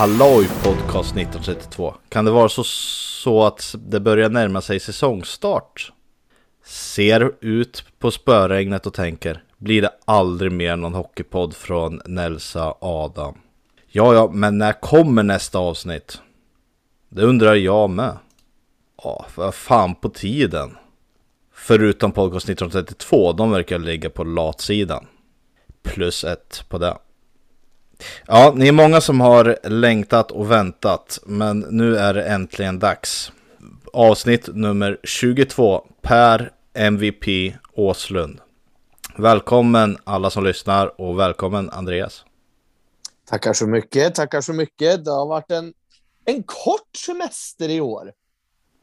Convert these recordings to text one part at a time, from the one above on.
Halloj podcast 1932. Kan det vara så, så att det börjar närma sig säsongstart? Ser ut på spöregnet och tänker, blir det aldrig mer någon hockeypodd från Nelsa Adam? Ja, ja, men när kommer nästa avsnitt? Det undrar jag med. Ja, vad fan på tiden. Förutom podcast 1932, de verkar ligga på latsidan. Plus ett på det. Ja, ni är många som har längtat och väntat, men nu är det äntligen dags. Avsnitt nummer 22, Per MVP Åslund. Välkommen alla som lyssnar och välkommen Andreas. Tackar så mycket, tackar så mycket. Det har varit en, en kort semester i år.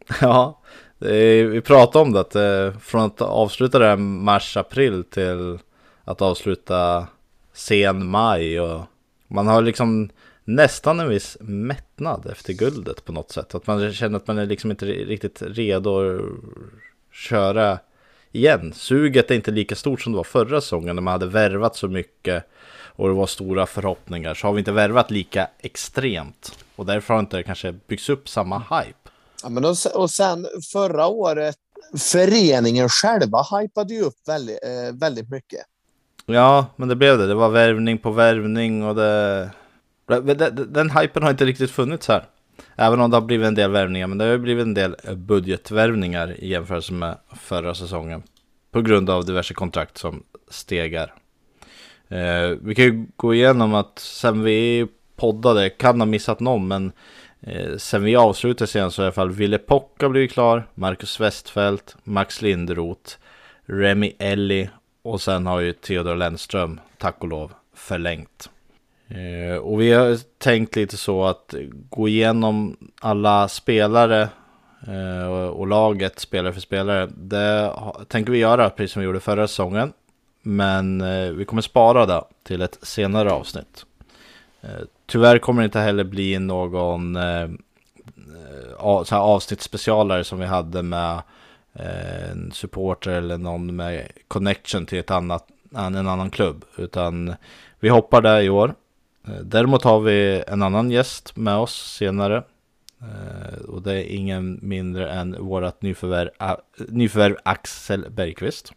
Ja, är, vi pratade om det, att eh, från att avsluta det mars-april till att avsluta sen maj och man har liksom nästan en viss mättnad efter guldet på något sätt. Att man känner att man är liksom inte riktigt redo att köra igen. Suget är inte lika stort som det var förra säsongen när man hade värvat så mycket och det var stora förhoppningar. Så har vi inte värvat lika extremt och därför har inte kanske byggts upp samma hype. Ja, men och sen förra året, föreningen själva hypade ju upp väldigt, eh, väldigt mycket. Ja, men det blev det. Det var värvning på värvning och det... Den hypen har inte riktigt funnits här. Även om det har blivit en del värvningar, men det har blivit en del eh, budgetvärvningar i jämförelse med förra säsongen. På grund av diverse kontrakt som stegar. Eh, vi kan ju gå igenom att sen vi poddade, kan ha missat någon, men eh, sen vi avslutade sen så i alla fall Ville Pocka blivit klar, Marcus Westfält, Max Lindroth, Remy Elli och sen har ju Theodor Lennström, tack och lov, förlängt. Eh, och vi har tänkt lite så att gå igenom alla spelare eh, och, laget spelare för spelare. Det tänker vi göra precis som vi gjorde förra säsongen. Men eh, vi kommer spara det till ett senare avsnitt. Tyvärr kommer det inte heller bli någon avsnittsspecialare som vi hade med en supporter eller någon med connection till ett annat, en annan klubb. Utan vi hoppar där i år. Eh, däremot har vi en annan gäst med oss senare. Eh, och det är ingen mindre än vårt nyförvärv, nyförvärv Axel Bergqvist.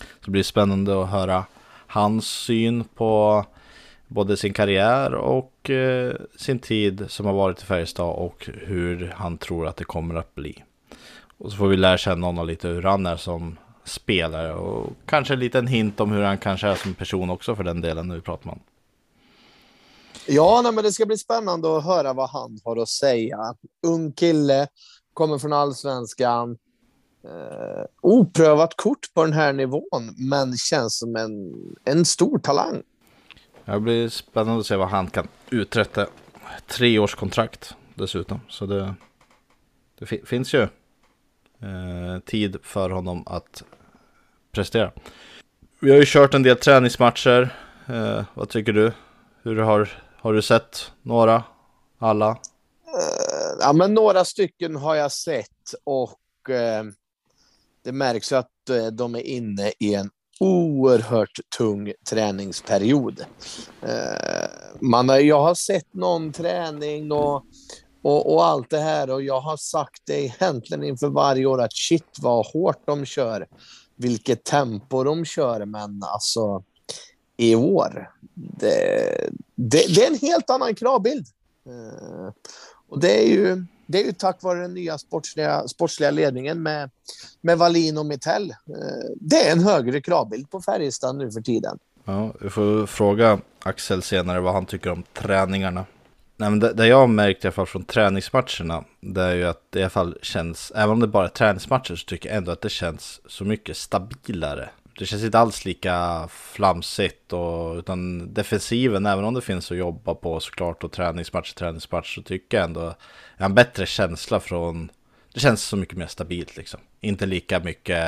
Så det blir spännande att höra hans syn på både sin karriär och eh, sin tid som har varit i Färjestad och hur han tror att det kommer att bli. Och så får vi lära känna honom lite hur han är som spelare och kanske en liten hint om hur han kanske är som person också för den delen nu pratar man. Ja, nej, men det ska bli spännande att höra vad han har att säga. Ung kille, kommer från allsvenskan. Eh, oprövat kort på den här nivån, men känns som en, en stor talang. Det blir spännande att se vad han kan uträtta. Treårskontrakt dessutom, så det, det finns ju eh, tid för honom att prestera. Vi har ju kört en del träningsmatcher. Eh, vad tycker du? Hur har, har du sett några? Alla? Uh, ja, men några stycken har jag sett och uh, det märks ju att uh, de är inne i en oerhört tung träningsperiod. man har, jag har sett någon träning och och, och, allt det här. Och jag har sagt det egentligen inför varje år att shit vad hårt de kör. Vilket tempo de kör. Men alltså i år, det, det, det är en helt annan kravbild. Uh, och det är ju det är ju tack vare den nya sportsliga, sportsliga ledningen med, med Wallin och Mittell. Eh, det är en högre kravbild på Färjestad nu för tiden. Ja, vi får fråga Axel senare vad han tycker om träningarna. Nej, men det, det jag har märkt i alla fall från träningsmatcherna, det är ju att det i alla fall känns, även om det bara är träningsmatcher så tycker jag ändå att det känns så mycket stabilare. Det känns inte alls lika flamsigt och utan defensiven, även om det finns att jobba på såklart och träningsmatch, träningsmatch så tycker jag ändå jag har en bättre känsla från det känns så mycket mer stabilt liksom. Inte lika mycket,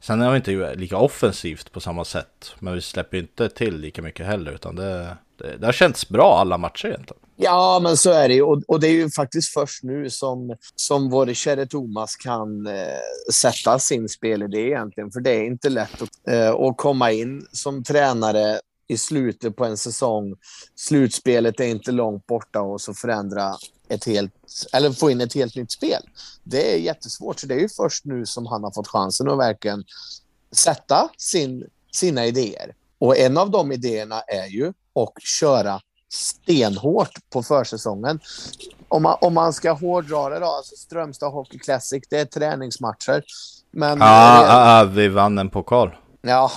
sen är det inte lika offensivt på samma sätt, men vi släpper inte till lika mycket heller, utan det, det, det har känts bra alla matcher egentligen. Ja, men så är det ju. Och, och, det är ju faktiskt först nu som, som vår käre Thomas kan eh, sätta sin spelidé egentligen. För det är inte lätt att, eh, att komma in som tränare i slutet på en säsong. Slutspelet är inte långt borta och så förändra ett helt, eller få in ett helt nytt spel. Det är jättesvårt, så det är ju först nu som han har fått chansen att verkligen sätta sin, sina idéer. Och en av de idéerna är ju att köra stenhårt på försäsongen. Om man, om man ska hårdra det då, alltså Strömstad Hockey Classic, det är träningsmatcher. Men, ja, ja, vi vann en pokal. Ja,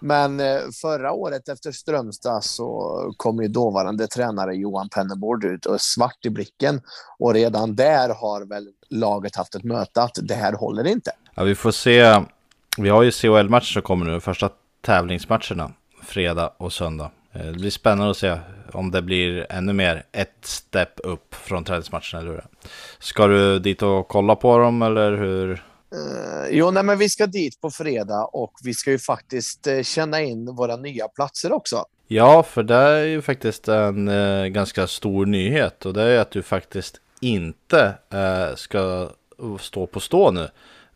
men eh, förra året efter Strömstad så kom ju dåvarande tränare Johan Pennerbord ut och svart i blicken. Och redan där har väl laget haft ett möte att det här håller inte. Ja, vi får se. Vi har ju CHL-matcher som kommer nu, första tävlingsmatcherna, fredag och söndag. Eh, det blir spännande att se om det blir ännu mer ett step upp från träningsmatcherna. Eller hur? Ska du dit och kolla på dem eller hur? Uh, jo, nej, men vi ska dit på fredag och vi ska ju faktiskt uh, känna in våra nya platser också. Ja, för det är ju faktiskt en uh, ganska stor nyhet och det är att du faktiskt inte ska stå på stå nu.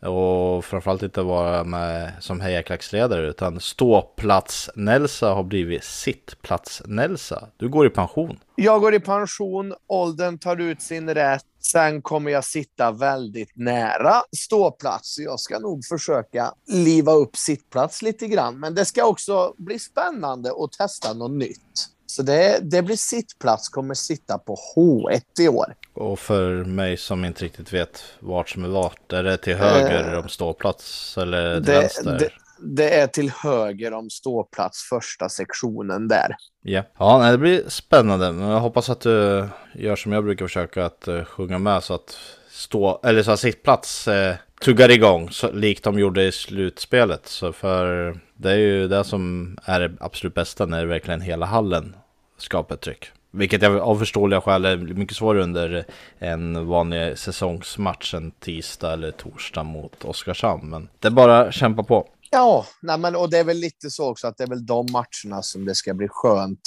Och framförallt inte vara med som hejarklacksledare utan ståplats-Nelsa har blivit sittplats-Nelsa. Du går i pension. Jag går i pension, åldern tar ut sin rätt. Sen kommer jag sitta väldigt nära ståplats. Jag ska nog försöka liva upp sittplats lite grann. Men det ska också bli spännande att testa något nytt. Så det, det blir sittplats, kommer sitta på H1 i år. Och för mig som inte riktigt vet vart som är vart, är det till höger eh, om ståplats eller till det, vänster? Det, det, är till höger om ståplats, första sektionen där. Yeah. Ja, det blir spännande. Men jag hoppas att du gör som jag brukar försöka, att uh, sjunga med så att stå, eller så att sittplats eh, tuggar igång, så, likt de gjorde i slutspelet. Så för det är ju det som är det absolut bästa när verkligen hela hallen skapar ett tryck. Vilket jag av förståeliga skäl är mycket svårare under en vanlig säsongsmatch en tisdag eller torsdag mot Oskarshamn. Men det är bara att kämpa på. Ja, nej men, och det är väl lite så också att det är väl de matcherna som det ska bli skönt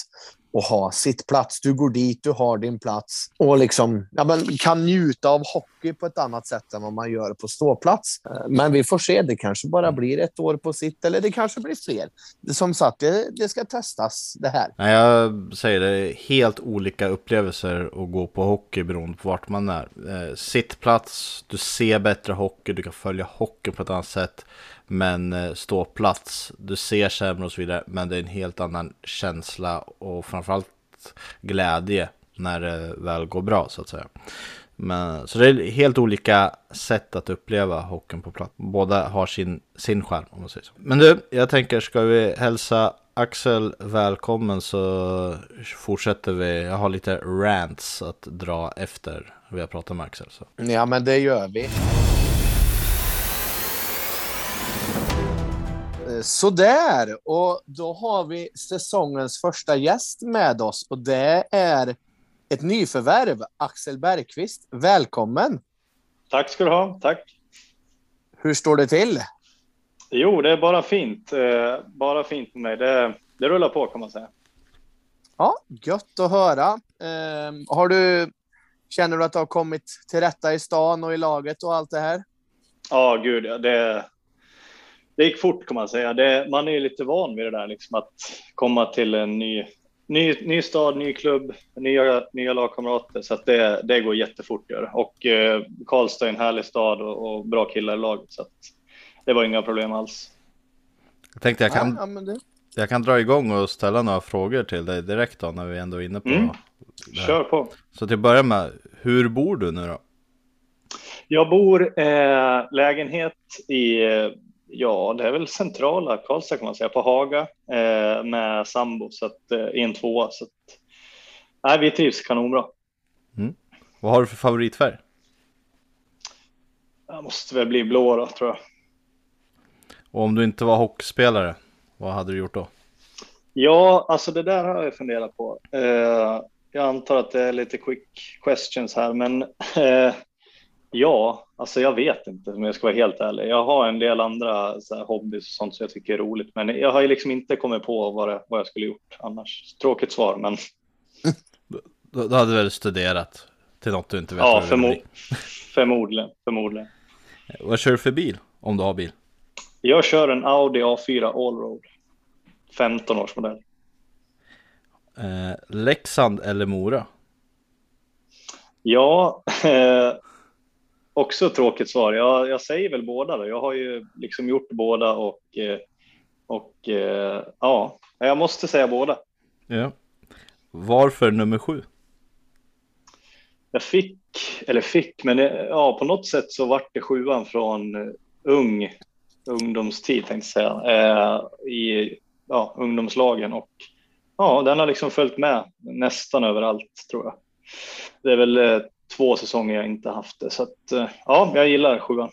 och ha sitt plats. Du går dit, du har din plats och liksom ja, men kan njuta av hockey på ett annat sätt än vad man gör på ståplats. Eh, men vi får se. Det kanske bara blir ett år på sitt eller det kanske blir fler. Som sagt, det, det ska testas det här. Nej, jag säger det, är helt olika upplevelser att gå på hockey beroende på vart man är. Eh, Sittplats, du ser bättre hockey, du kan följa hockey på ett annat sätt. Men eh, ståplats, du ser sämre och så vidare. Men det är en helt annan känsla och framförallt glädje när det väl går bra så att säga. Men, så det är helt olika sätt att uppleva hockeyn på plats. Båda har sin, sin skärm om man säger så. Men du, jag tänker ska vi hälsa Axel välkommen så fortsätter vi. Jag har lite rants att dra efter vi har pratat med Axel. Så. Ja men det gör vi. Sådär, och då har vi säsongens första gäst med oss och det är ett nyförvärv, Axel Bergqvist. Välkommen! Tack ska du ha, tack! Hur står det till? Jo, det är bara fint. Eh, bara fint med mig. Det, det rullar på kan man säga. Ja, gött att höra. Ehm, har du, känner du att du har kommit till rätta i stan och i laget och allt det här? Ja, gud. Det, det gick fort kan man säga. Det, man är ju lite van vid det där, liksom att komma till en ny, ny, ny stad, ny klubb, nya, nya lagkamrater. Så att det, det går jättefort. Gör. Och eh, Karlstad är en härlig stad och, och bra killar i laget. Så att det var inga problem alls. Jag tänkte jag kan, ja, ja, jag kan dra igång och ställa några frågor till dig direkt då när vi ändå är inne på mm. Kör på. Så till att börja med, hur bor du nu då? Jag bor eh, lägenhet i Ja, det är väl centrala Karlstad kan man säga, på Haga eh, med sambo så att, eh, i en tvåa. Så att, nej, vi trivs kanonbra. Mm. Vad har du för favoritfärg? Jag måste väl bli blå då, tror jag. Och om du inte var hockeyspelare, vad hade du gjort då? Ja, alltså det där har jag funderat på. Eh, jag antar att det är lite quick questions här, men eh, Ja, alltså jag vet inte om jag ska vara helt ärlig. Jag har en del andra så hobbys och sånt som jag tycker är roligt, men jag har ju liksom inte kommit på vad, det, vad jag skulle gjort annars. Tråkigt svar, men. Du, du hade väl studerat till något du inte vet? Ja, förmo förmodligen, förmodligen. Vad kör du för bil om du har bil? Jag kör en Audi A4 Allroad. 15 års modell. Eh, Leksand eller Mora? Ja, eh, också tråkigt svar. Jag, jag säger väl båda då. Jag har ju liksom gjort båda och, eh, och eh, ja, jag måste säga båda. Ja. Varför nummer sju? Jag fick, eller fick, men eh, ja, på något sätt så vart det sjuan från ung ungdomstid tänkte jag säga, eh, i ja, ungdomslagen och ja, den har liksom följt med nästan överallt tror jag. Det är väl två säsonger jag inte haft det så att eh, ja, jag gillar sjuan.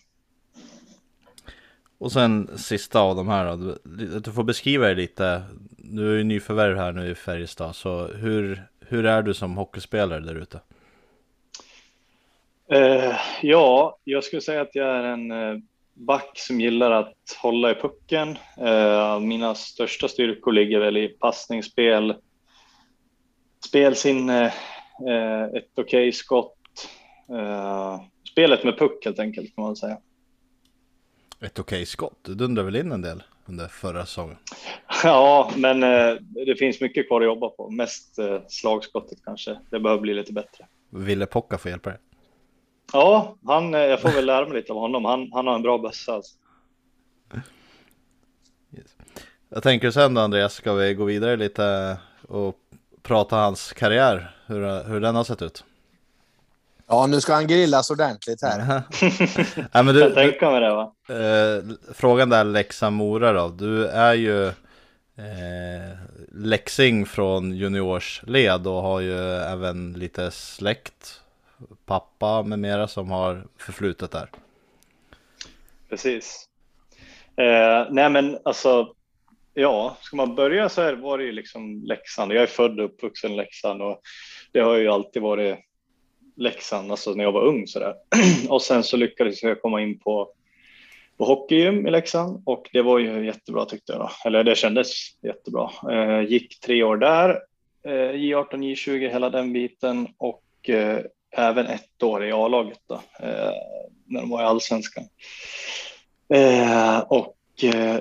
Och sen sista av de här då, du, får beskriva dig lite. Du är ju nyförvärv här nu i Färjestad, så hur, hur är du som hockeyspelare där ute? Eh, ja, jag skulle säga att jag är en eh, back som gillar att hålla i pucken. Eh, mina största styrkor ligger väl i passningsspel, spelsinne, eh, ett okej okay skott. Eh, spelet med puck helt enkelt kan man säga. Ett okej okay skott, du dundrade väl in en del under förra säsongen? Ja, men eh, det finns mycket kvar att jobba på. Mest eh, slagskottet kanske. Det behöver bli lite bättre. Ville Pocka få hjälpa dig? Ja, han, jag får väl lära mig lite av honom. Han, han har en bra bössa. Alltså. Yes. Jag tänker sen då Andreas, ska vi gå vidare lite och prata hans karriär, hur, hur den har sett ut? Ja, nu ska han grillas ordentligt här. ja, men du, jag tänker mig det va? Eh, frågan där Leksand-Mora då. Du är ju eh, Leksing från juniorsled och har ju även lite släkt pappa med mera som har förflutet där. Precis. Eh, nej men alltså, ja, ska man börja så här var det ju liksom Leksand. Jag är född och uppvuxen i Leksand och det har ju alltid varit Leksand, alltså när jag var ung sådär. och sen så lyckades jag komma in på på hockeygym i Leksand och det var ju jättebra tyckte jag. Då. Eller det kändes jättebra. Eh, gick tre år där, eh, J18, J20, hela den biten och eh, även ett år i A-laget då, eh, när de var i allsvenskan. Eh, och eh,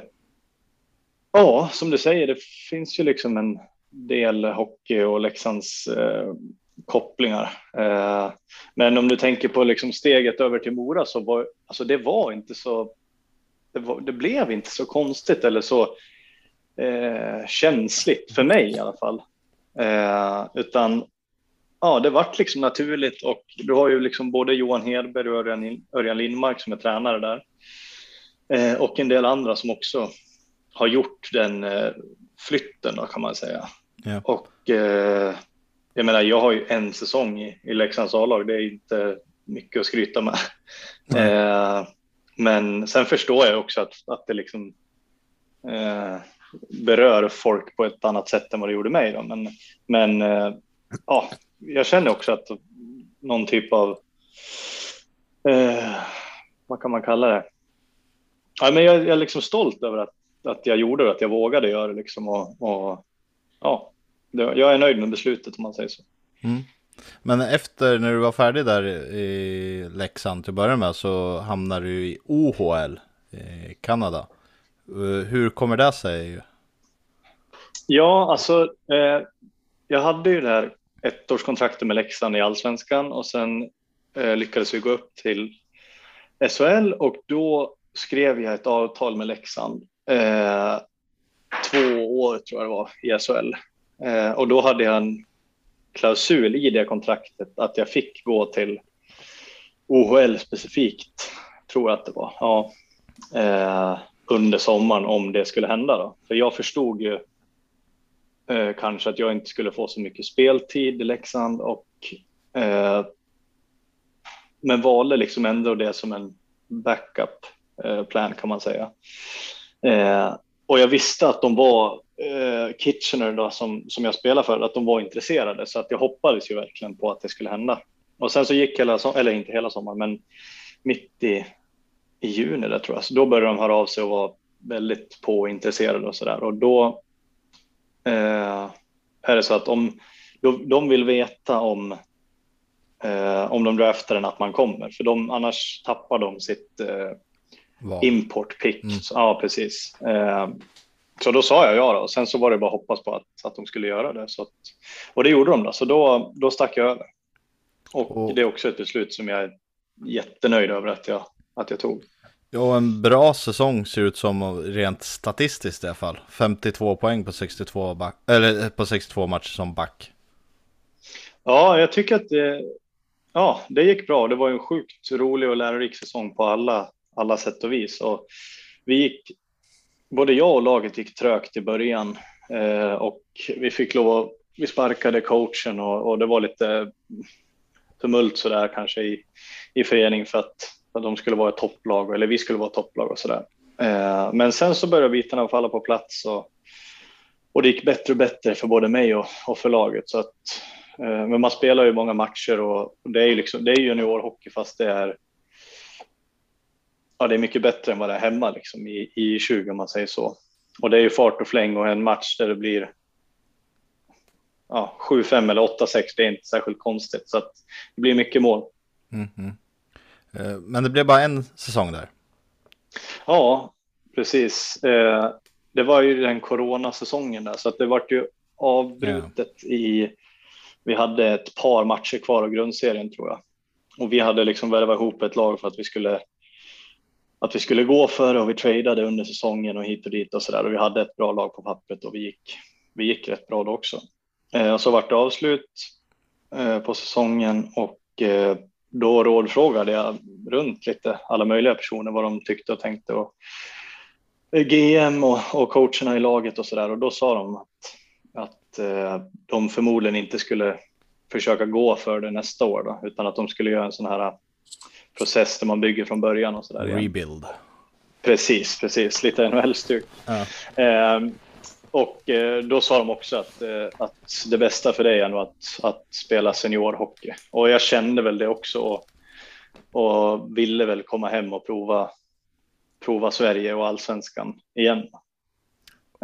ja, som du säger, det finns ju liksom en del hockey och Leksands eh, kopplingar. Eh, men om du tänker på liksom steget över till Mora så var alltså det var inte så. Det, var, det blev inte så konstigt eller så eh, känsligt för mig i alla fall. utan ja, det vart liksom naturligt och du har ju liksom både Johan Hedberg och Örjan, Örjan Lindmark som är tränare där. Eh, och en del andra som också har gjort den eh, flytten då kan man säga. Ja. Och eh, jag menar, jag har ju en säsong i, i Leksands A-lag, det är inte mycket att skryta med. Mm. men sen förstår jag också att, att det liksom eh, berör folk på ett annat sätt än vad det gjorde mig. Då. Men, men eh, ja, jag känner också att någon typ av, eh, vad kan man kalla det? Ja, men jag, jag är liksom stolt över att, att jag gjorde det, att jag vågade göra det liksom och, och ja, jag är nöjd med beslutet om man säger så. Mm. Men efter när du var färdig där i Leksand till att börja med så hamnade du i OHL i Kanada. Eh, hur kommer det sig? Ja, alltså eh, jag hade ju det här ettårskontraktet med Leksand i allsvenskan och sen eh, lyckades vi gå upp till SHL och då skrev jag ett avtal med Leksand. Eh, två år tror jag det var i SHL eh, och då hade jag en klausul i det kontraktet att jag fick gå till OHL specifikt, tror jag att det var. Ja, eh, under sommaren om det skulle hända. Då. För jag förstod ju Eh, kanske att jag inte skulle få så mycket speltid i Leksand och eh, men valde liksom ändå det som en backup eh, plan kan man säga. Eh, och jag visste att de var eh, Kitchener då, som, som jag spelar för, att de var intresserade. Så att jag hoppades ju verkligen på att det skulle hända. Och sen så gick hela, eller inte hela sommaren, men mitt i, i juni där tror jag, så då började de höra av sig och vara väldigt påintresserade och så där och då eh, är det så att om de, de vill veta om eh, om de draftar den att man kommer, för de, annars tappar de sitt eh, import pick. Mm. Ja, precis. Eh, så då sa jag ja då. och sen så var det bara att hoppas på att, att de skulle göra det. Så att, och det gjorde de då, så då, då stack jag över. Och Och- det är också ett beslut som jag är jättenöjd över att jag, att jag tog. Ja, en bra säsong ser ut som rent statistiskt i alla fall. 52 poäng på 62, back, eller eh, på 62 matcher som back. Ja, jag tycker att det, ja, det gick bra. Det var en sjukt rolig och lärorik säsong på alla, alla sätt och vis. Och vi gick, både jag och laget gick trögt i början eh, och vi fick lov att, vi sparkade coachen och, och det var lite tumult sådär kanske i, i förening för att, för att de skulle vara ett topplag eller vi skulle vara ett topplag och sådär. Eh, men sen så började bitarna falla på plats och, och det gick bättre och bättre för både mig och, och för laget. Så att, eh, men man spelar ju många matcher och det är ju liksom, det är juniorhockey fast det är ja, det är mycket bättre än vad det är hemma liksom, i, i 20 om man säger så. Och det är ju fart och fläng och en match där det blir ja, 7-5 eller 8-6, det är inte särskilt konstigt. Så att det blir mycket mål. Mhm. Eh, Men det blev bara en säsong där. Ja, precis. Eh, det var ju den coronasäsongen där, så att det vart ju avbrutet i... Vi hade ett par matcher kvar av grundserien tror jag. Och vi hade liksom värvat ihop ett lag för att vi skulle att vi skulle gå för det och vi tradeade under säsongen och hit och dit och så där. Och vi hade ett bra lag på pappret och vi gick, vi gick rätt bra då också. Eh, och så vart det avslut eh, på säsongen och eh, då rådfrågade jag runt lite alla möjliga personer vad de tyckte och tänkte. Och eh, GM och, och coacherna i laget och så där. Och då sa de att, att eh, de förmodligen inte skulle försöka gå för det nästa år då, utan att de skulle göra en sån här process där man bygger från början och så där. Rebuild. Precis, precis. Lite NHL-stuk. Ja. Eh, och eh, då sa de också att, eh, att det bästa för dig är nog att, att spela seniorhockey. Och jag kände väl det också och, och ville väl komma hem och prova, prova Sverige och allsvenskan igen.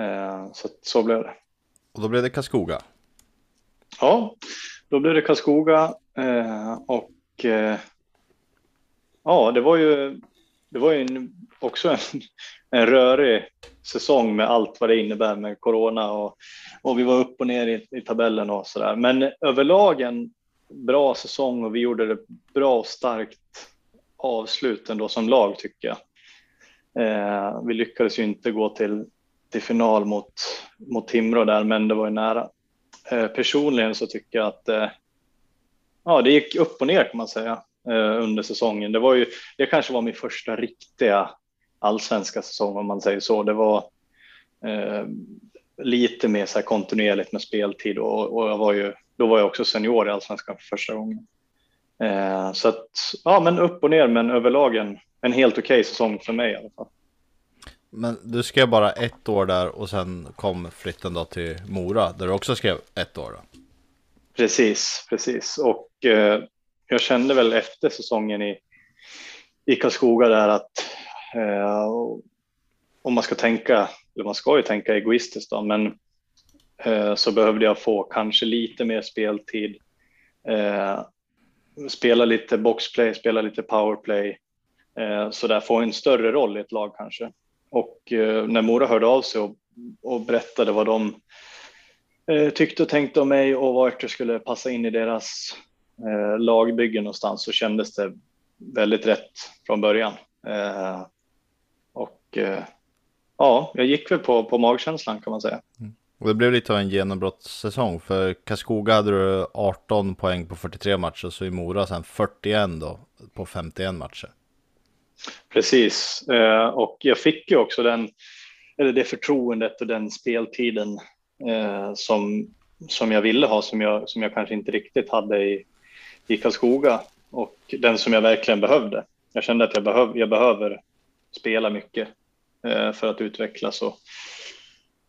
Eh, så, så blev det. Och då blev det Karlskoga. Ja, då blev det Karlskoga eh, och eh, ja, det var ju, det var ju en, också en, en rörig säsong med allt vad det innebär med corona och, och vi var upp och ner i, i tabellen och så där. Men överlag en bra säsong och vi gjorde det bra och starkt avslut ändå som lag tycker jag. Eh, vi lyckades ju inte gå till, till final mot, mot Timrå där, men det var ju nära. Eh, personligen så tycker jag att eh, ja, det gick upp och ner kan man säga under säsongen. Det var ju, det kanske var min första riktiga allsvenska säsong om man säger så. Det var eh, lite mer så här kontinuerligt med speltid och, och jag var ju, då var jag också senior i allsvenskan för första gången. Eh, så att, ja men upp och ner men överlag en, en helt okej säsong för mig i alla fall. Men du skrev bara ett år där och sen kom flytten då till Mora där du också skrev ett år då. Precis, precis. Och eh, jag kände väl efter säsongen i, i Karlskoga där att eh, om man ska tänka, eller man ska ju tänka egoistiskt då, men eh, så behövde jag få kanske lite mer speltid. Eh, spela lite boxplay, spela lite powerplay. Eh, så där få en större roll i ett lag kanske. Och eh, när Mora hörde av sig och, och berättade vad de eh, tyckte och tänkte om mig och vart jag skulle passa in i deras eh, lagbygge någonstans så kändes det väldigt rätt från början. Eh, och eh, ja, jag gick väl på, på magkänslan kan man säga. Och det blev lite av en genombrottssäsong för Karlskoga hade du 18 poäng på 43 matcher så i Mora sen 41 då på 51 matcher. Precis, eh, och jag fick ju också den, eller det förtroendet och den speltiden eh, som, som jag ville ha, som jag, som jag kanske inte riktigt hade i, i Karlskoga och den som jag verkligen behövde. Jag kände att jag, behöv, jag behöver spela mycket eh, för att utvecklas och,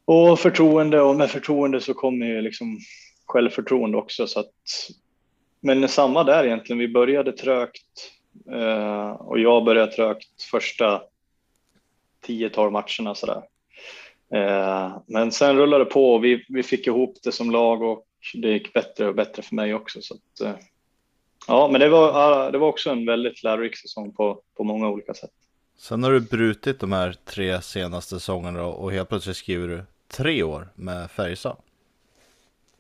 och förtroende och med förtroende så kommer ju liksom självförtroende också så att men samma där egentligen. Vi började trögt eh, och jag började trögt första 10-12 matcherna sådär. Eh, men sen rullade det på och vi, vi fick ihop det som lag och det gick bättre och bättre för mig också. Så att, eh, ja, men det var, det var också en väldigt lärorik säsong på, på många olika sätt. Sen har du brutit de här tre senaste säsongerna och helt plötsligt skriver du tre år med Färjestad.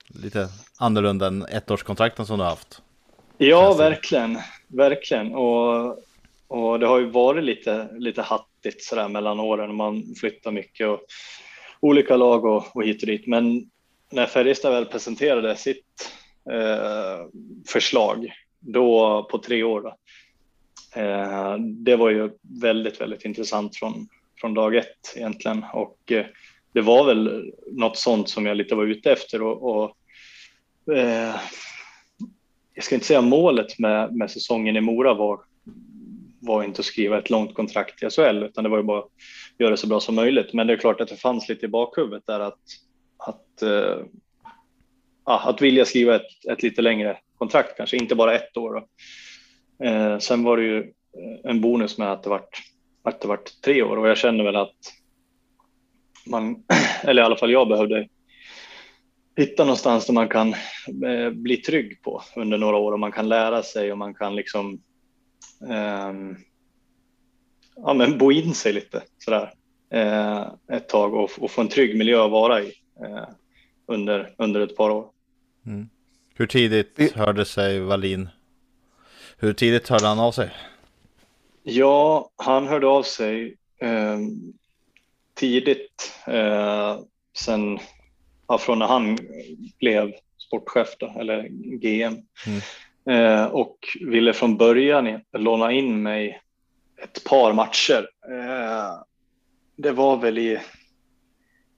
Lite annorlunda än ettårskontrakten som du har haft. Ja, verkligen, verkligen. Och, och det har ju varit lite, lite hattigt sådär mellan åren. Man flyttar mycket och olika lag och, och hit och dit. Men när Färjestad väl presenterade sitt eh, förslag, då på tre år, då, eh, det var ju väldigt, väldigt intressant från, från dag ett egentligen. Och eh, det var väl något sånt som jag lite var ute efter och, och eh, jag ska inte säga målet med, med säsongen i Mora var, var inte att skriva ett långt kontrakt i SHL, utan det var ju bara att göra det så bra som möjligt. Men det är klart att det fanns lite i bakhuvudet där att, att, uh, att vilja skriva ett, ett lite längre kontrakt, kanske inte bara ett år. Eh, sen var det ju eh, en bonus med att det vart, att det vart tre år och jag känner väl att man, eller i alla fall jag behövde hitta någonstans där man kan eh, bli trygg på under några år och man kan lära sig och man kan liksom eh, ja, men bo in sig lite sådär eh, ett tag och, och, få en trygg miljö att vara i eh, under, under ett par år. Mm. Hur tidigt hörde sig Wallin? Hur tidigt hörde han av sig? Ja, han hörde av sig ehm, tidigt. Eh, sen ja, från när han blev sportchef då, eller GM. Mm. Eh, och ville från början låna in mig ett par matcher. Eh, det var väl i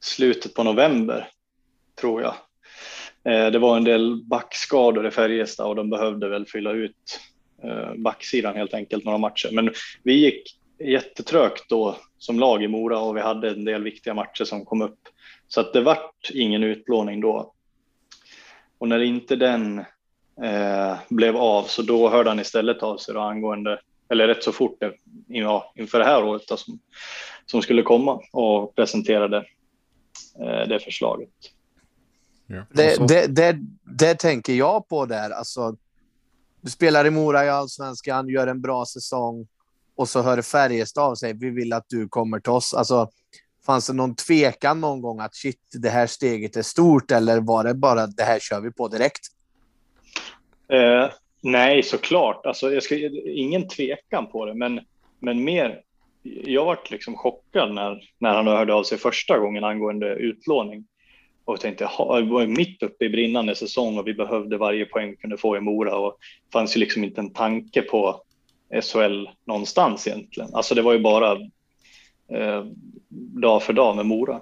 slutet på november, tror jag. Eh, det var en del backskador i Färjestad och de behövde väl fylla ut eh, backsidan helt enkelt några matcher. Men vi gick jättetrögt då som lag i Mora och vi hade en del viktiga matcher som kom upp. Så att det vart ingen utlåning då. Och när inte den eh, blev av så då hörde han istället av sig då angående, eller rätt så fort eh, ja, inför det här året då, som, som skulle komma och presenterade eh, det förslaget. Ja. Det, det, det, det, tänker jag på där. Alltså, du spelar i Mora i allsvenskan, gör en bra säsong och så hör Färjestad av sig. Vi vill att du kommer till oss. Alltså, Fanns det någon tvekan någon gång att shit, det här steget är stort eller var det bara det här kör vi på direkt? Eh, nej, såklart. Alltså, jag ska, ingen tvekan på det, men, men mer. Jag varit liksom chockad när, när han hörde av sig första gången angående utlåning och tänkte, ha, vi var mitt uppe i brinnande säsong och vi behövde varje poäng vi kunde få i Mora och det fanns ju liksom inte en tanke på SHL någonstans egentligen. Alltså det var ju bara eh, dag för dag med Mora.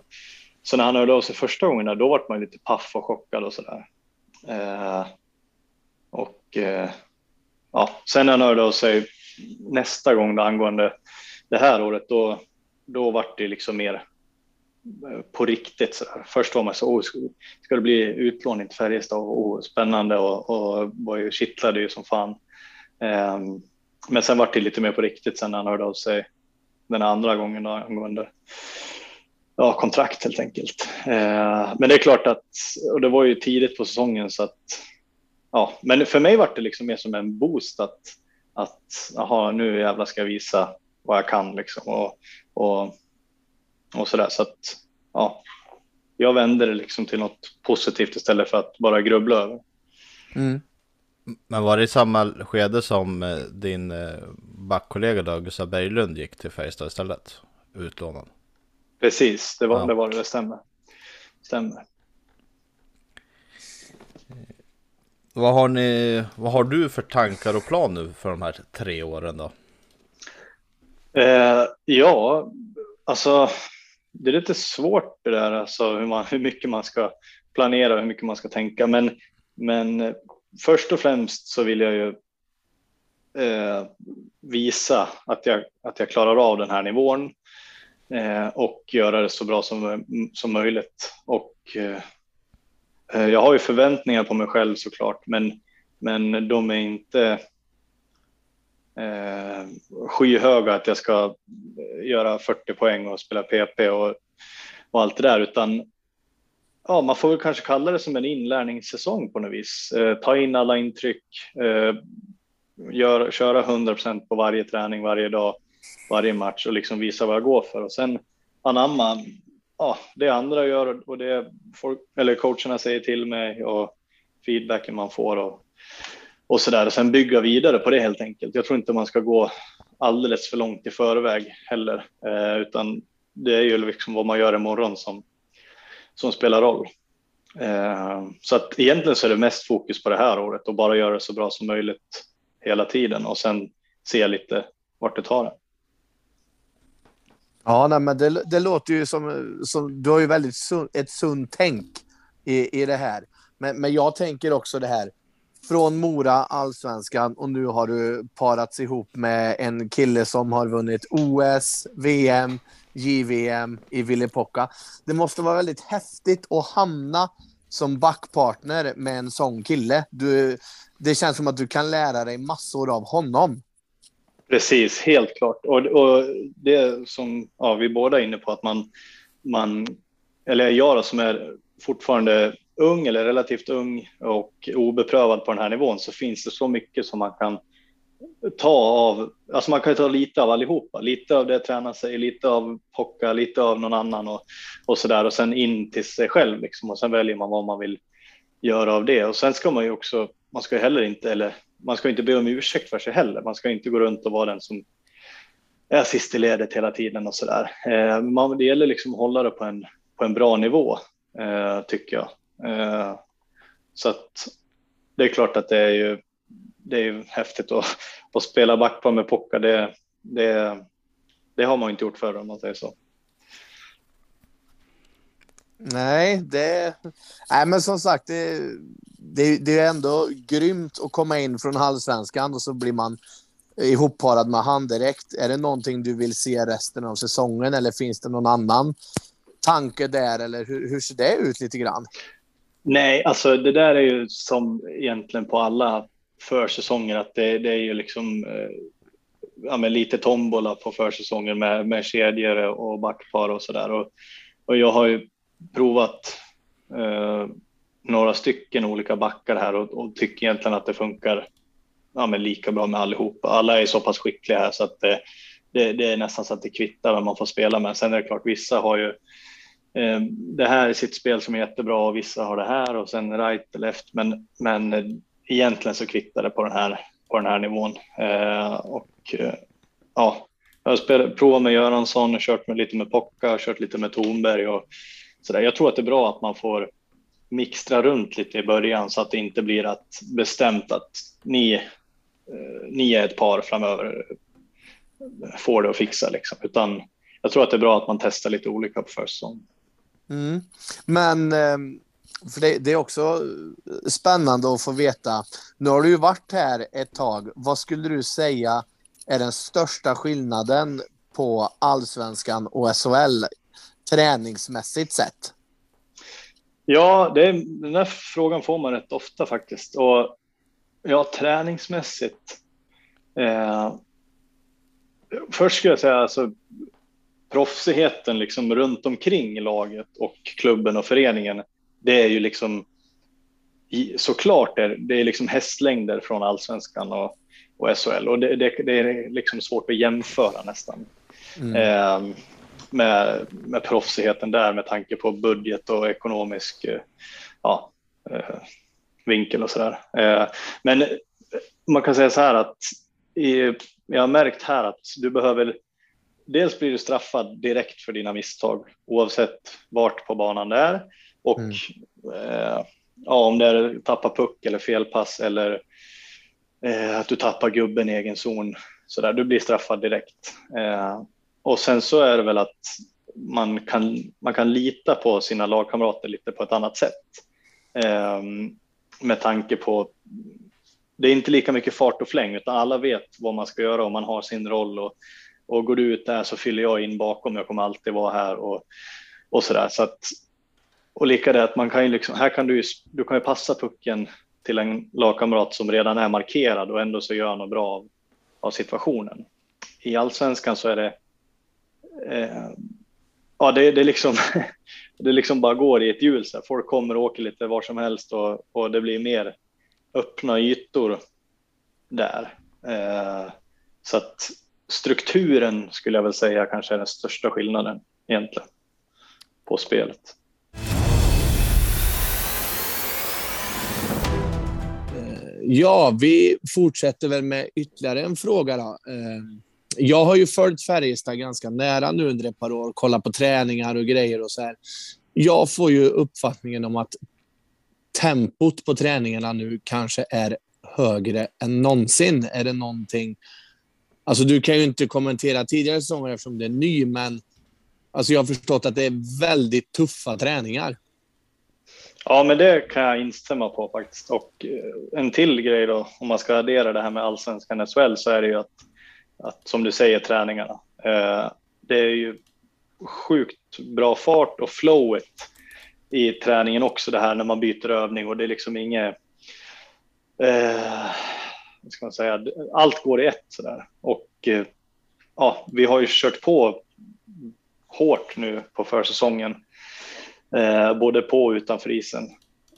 Så när han hörde av sig första gången, då var man lite paff och chockad och sådär. Eh, och eh, ja, sen när han hörde av sig nästa gång då, angående det här året, då, då var det liksom mer på riktigt. Så där. Först var man så, oh, ska det bli utlåning till Färjestad? Oh, spännande och, och var ju, kittlade ju som fan. Um, men sen var det lite mer på riktigt sen när han hörde av sig den andra gången då, angående ja, kontrakt helt enkelt. Uh, men det är klart att, och det var ju tidigt på säsongen så att, ja, men för mig var det liksom mer som en boost att, att aha, nu jävlar ska jag visa vad jag kan liksom och, och, och så där. Så att, ja, jag vände det liksom till något positivt istället för att bara grubbla över. Mm. Men var det i samma skede som eh, din eh, backkollega då, Gustav Berglund gick till Färjestad istället? Utlånad. Precis, det var, ja. det, var det, det stämmer. stämmer. Vad har, ni, vad har du för tankar och plan nu för de här tre åren då? Eh, ja, alltså det är lite svårt det där, alltså hur, man, hur mycket man ska planera och hur mycket man ska tänka. Men, men eh, först och främst så vill jag ju eh, visa att jag, att jag klarar av den här nivån eh, och göra det så bra som, som möjligt. Och eh, eh jag har ju förväntningar på mig själv såklart, men, men de är inte eh, skyhöga att jag ska eh, göra 40 poäng och spela PP och, och allt det där, utan ja, man får väl kanske kalla det som en inlärningssäsong på något vis. Eh, ta in alla intryck, eh, gör, köra 100% på varje träning varje dag varje match och liksom visa vad jag går för och sen anamma ja, det andra gör och det folk, eller coacherna säger till mig och feedbacken man får och, och så där och sen bygga vidare på det helt enkelt. Jag tror inte man ska gå alldeles för långt i förväg heller, eh, utan det är ju liksom vad man gör imorgon som, som spelar roll. Eh, så att egentligen så är det mest fokus på det här året och bara göra det så bra som möjligt hela tiden och sen se lite vart det tar det. Ja, nej, men det, det låter ju som, som... Du har ju väldigt sun, ett sunt tänk i, i det här. Men, men jag tänker också det här. Från Mora, allsvenskan och nu har du parats ihop med en kille som har vunnit OS, VM, JVM i Villepoka. Det måste vara väldigt häftigt att hamna som backpartner med en sån kille. Du, det känns som att du kan lära dig massor av honom. Precis, helt klart. Och, och det som ja, vi båda är inne på, att man, man eller jag då, som är fortfarande ung eller relativt ung och obeprövad på den här nivån så finns det så mycket som man kan ta av, alltså man kan ta lite av allihopa, lite av det träna sig, lite av pocka, lite av någon annan och, och så där och sen in till sig själv liksom och sen väljer man vad man vill göra av det och sen ska man ju också, man ska ju heller inte, eller man ska inte be om ursäkt för sig heller, man ska inte gå runt och vara den som är sist i ledet hela tiden och så där. Eh, det gäller liksom att hålla det på en, på en bra nivå, eh, tycker jag. Eh, så att det är klart att det är ju det är ju häftigt att, att spela backpar med Pocka. Det, det, det har man inte gjort förr om man säger så. Nej, det... Nej, men som sagt, det, det, det är ändå grymt att komma in från halvsvenskan och så blir man ihopparad med han direkt. Är det någonting du vill se resten av säsongen eller finns det någon annan tanke där eller hur, hur ser det ut lite grann? Nej, alltså det där är ju som egentligen på alla försäsonger att det, det är ju liksom eh, ja, men lite tombola på försäsongen med, med kedjor och backpar och sådär. Och, och jag har ju provat eh, några stycken olika backar här och, och, tycker egentligen att det funkar ja, men lika bra med allihopa. Alla är så pass skickliga här så att det, det, det är nästan så att det kvittar vem man får spela med. Sen är det klart, vissa har ju Eh, det här är sitt spel som är jättebra och vissa har det här och sen right och left. Men, men egentligen så kvittar det på den här, på den här nivån. Eh, och eh, ja, jag har spelat, provat med Göransson, och kört med lite med Pocka, kört lite med Thornberg och så där. Jag tror att det är bra att man får mixtra runt lite i början så att det inte blir att bestämt att ni, eh, ni är ett par framöver får det att fixa liksom. Utan jag tror att det är bra att man testar lite olika på försäsong. Mm. Men ehm, för det, det, är också spännande att få veta. Nu har du ju varit här ett tag. Vad skulle du säga är den största skillnaden på allsvenskan och SHL träningsmässigt sett? Ja, det, den där frågan får man rätt ofta faktiskt. Och ja, träningsmässigt. Eh, först skulle jag säga alltså proffsigheten liksom runt omkring laget och klubben och föreningen det är ju liksom såklart är det är liksom hästlängder från allsvenskan och, och SHL och det, det, det, är liksom svårt att jämföra nästan mm. eh, med, med proffsigheten där med tanke på budget och ekonomisk eh, ja, eh, vinkel och sådär. Eh, men man kan säga så här att i, jag har märkt här att du behöver dels blir du straffad direkt för dina misstag oavsett vart på banan det är och mm. eh, ja, om det är tappa puck eller felpass eller eh, att du tappar gubben i egen zon så där, du blir straffad direkt. Eh, och sen så är det väl att man kan, man kan lita på sina lagkamrater lite på ett annat sätt. Eh, med tanke på, det är inte lika mycket fart och fläng utan alla vet vad man ska göra och man har sin roll och, och går du ut där så fyller jag in bakom, jag kommer alltid vara här och, och så där. Så att och lika det att man kan ju liksom, här kan du, du kan ju passa pucken till en lagkamrat som redan är markerad och ändå så gör han något bra av, av situationen. I allsvenskan så är det, eh, ja det, det, är liksom, det liksom bara går i ett hjul. Så Folk kommer och åker lite var som helst och, och det blir mer öppna ytor där. Eh, så att strukturen skulle jag väl säga kanske är den största skillnaden egentligen på spelet. Eh, ja, vi fortsätter väl med ytterligare en fråga. Då. Eh, jag har ju följt Färjestad ganska nära nu under ett par år, kollat på träningar och grejer och så här. Jag får ju uppfattningen om att tempot på träningarna nu kanske är högre än någonsin. Är det någonting... Alltså, du kan ju inte kommentera tidigare säsonger eftersom det är ny, men alltså, jag har förstått att det är väldigt tuffa träningar. Ja, men det kan jag instämma på faktiskt. Och eh, en till grej då, om man ska addera det här med allsvenskan SHL så är det ju att, att som du säger, träningarna. Eh, det är ju sjukt bra fart och flowet i träningen också det här när man byter övning och det är liksom inget, eh, ska man säga, allt går i ett sådär. Och eh, ja, vi har ju kört på hårt nu på försäsongen eh, både på och utanför isen.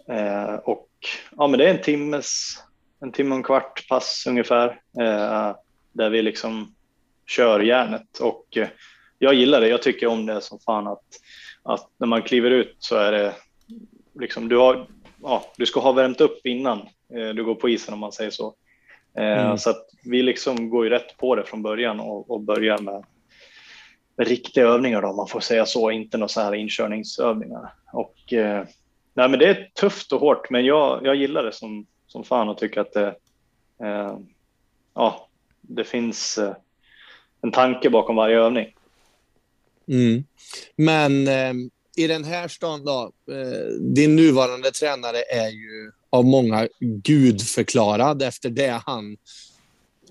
Eh, och ja, men det är en timmes, en timme och en kvart pass ungefär eh, där vi liksom kör järnet och eh, jag gillar det. Jag tycker om det som fan att, att när man kliver ut så är det liksom du har, ja, du ska ha värmt upp innan eh, du går på isen om man säger så. Eh, mm. Så att vi liksom går ju rätt på det från början och, och börjar med riktiga övningar då, om man får säga så, inte några så här inkörningsövningar. Och, eh, nej, men det är tufft och hårt, men jag, jag gillar det som, som fan och tycker att det, eh, ja, det finns eh, en tanke bakom varje övning. Mm. Men i den här stan då, din nuvarande tränare är ju av många gudförklarad efter det han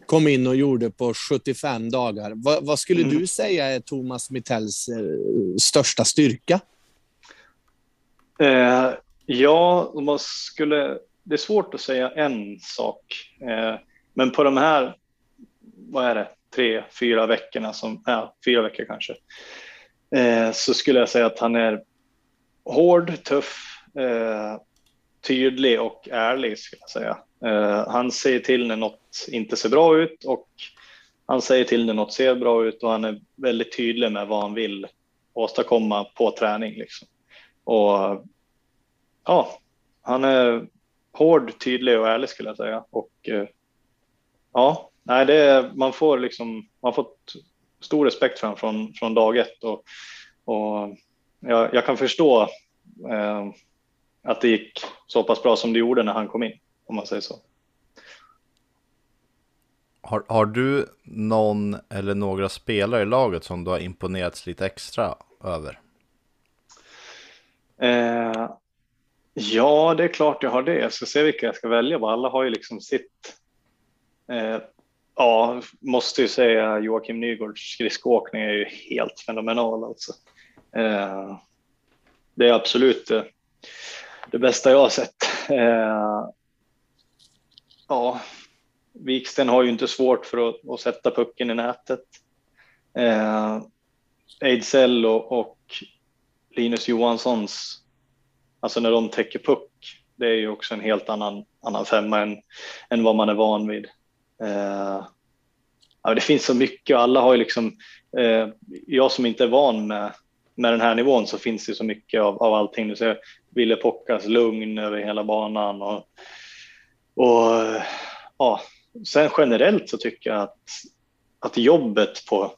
kom in och gjorde på 75 dagar. Vad, vad skulle mm. du säga är Thomas Mittells eh, största styrka? Eh, ja, man skulle, det är svårt att säga en sak. Eh, men på de här, vad är det, tre, fyra veckorna, som, ja, fyra veckor kanske, eh, så skulle jag säga att han är hård, tuff, eh, tydlig och ärlig skulle jag säga. Eh, han säger till när något inte ser bra ut och han säger till när något ser bra ut och han är väldigt tydlig med vad han vill åstadkomma på träning. Liksom. Och ja, han är hård, tydlig och ärlig skulle jag säga. Och eh, ja, nej, det är, man får liksom, man får stor respekt för honom från, från dag ett och, och jag, jag kan förstå eh, att det gick så pass bra som det gjorde när han kom in om man säger så. Har, har du någon eller några spelare i laget som du har imponerats lite extra över? Eh, ja, det är klart jag har det. Jag ska se vilka jag ska välja. Alla har ju liksom sitt. Eh, ja, måste ju säga Joakim Nygårds skridskoåkning är ju helt fenomenal alltså. Eh, det är absolut det, bästa jag har sett. Eh, ja, Viksten har ju inte svårt för att, att sätta pucken i nätet. Eh, Ejdsell och, och, Linus Johanssons, alltså när de täcker puck, det är ju också en helt annan, annan femma än, än vad man är van vid. Eh, ja, det finns så mycket, alla har ju liksom, eh, jag som inte är van med, med den här nivån så finns det så mycket av, av allting. Så jag, Ville Pockas lugn över hela banan och och ja, sen generellt så tycker jag att, att jobbet på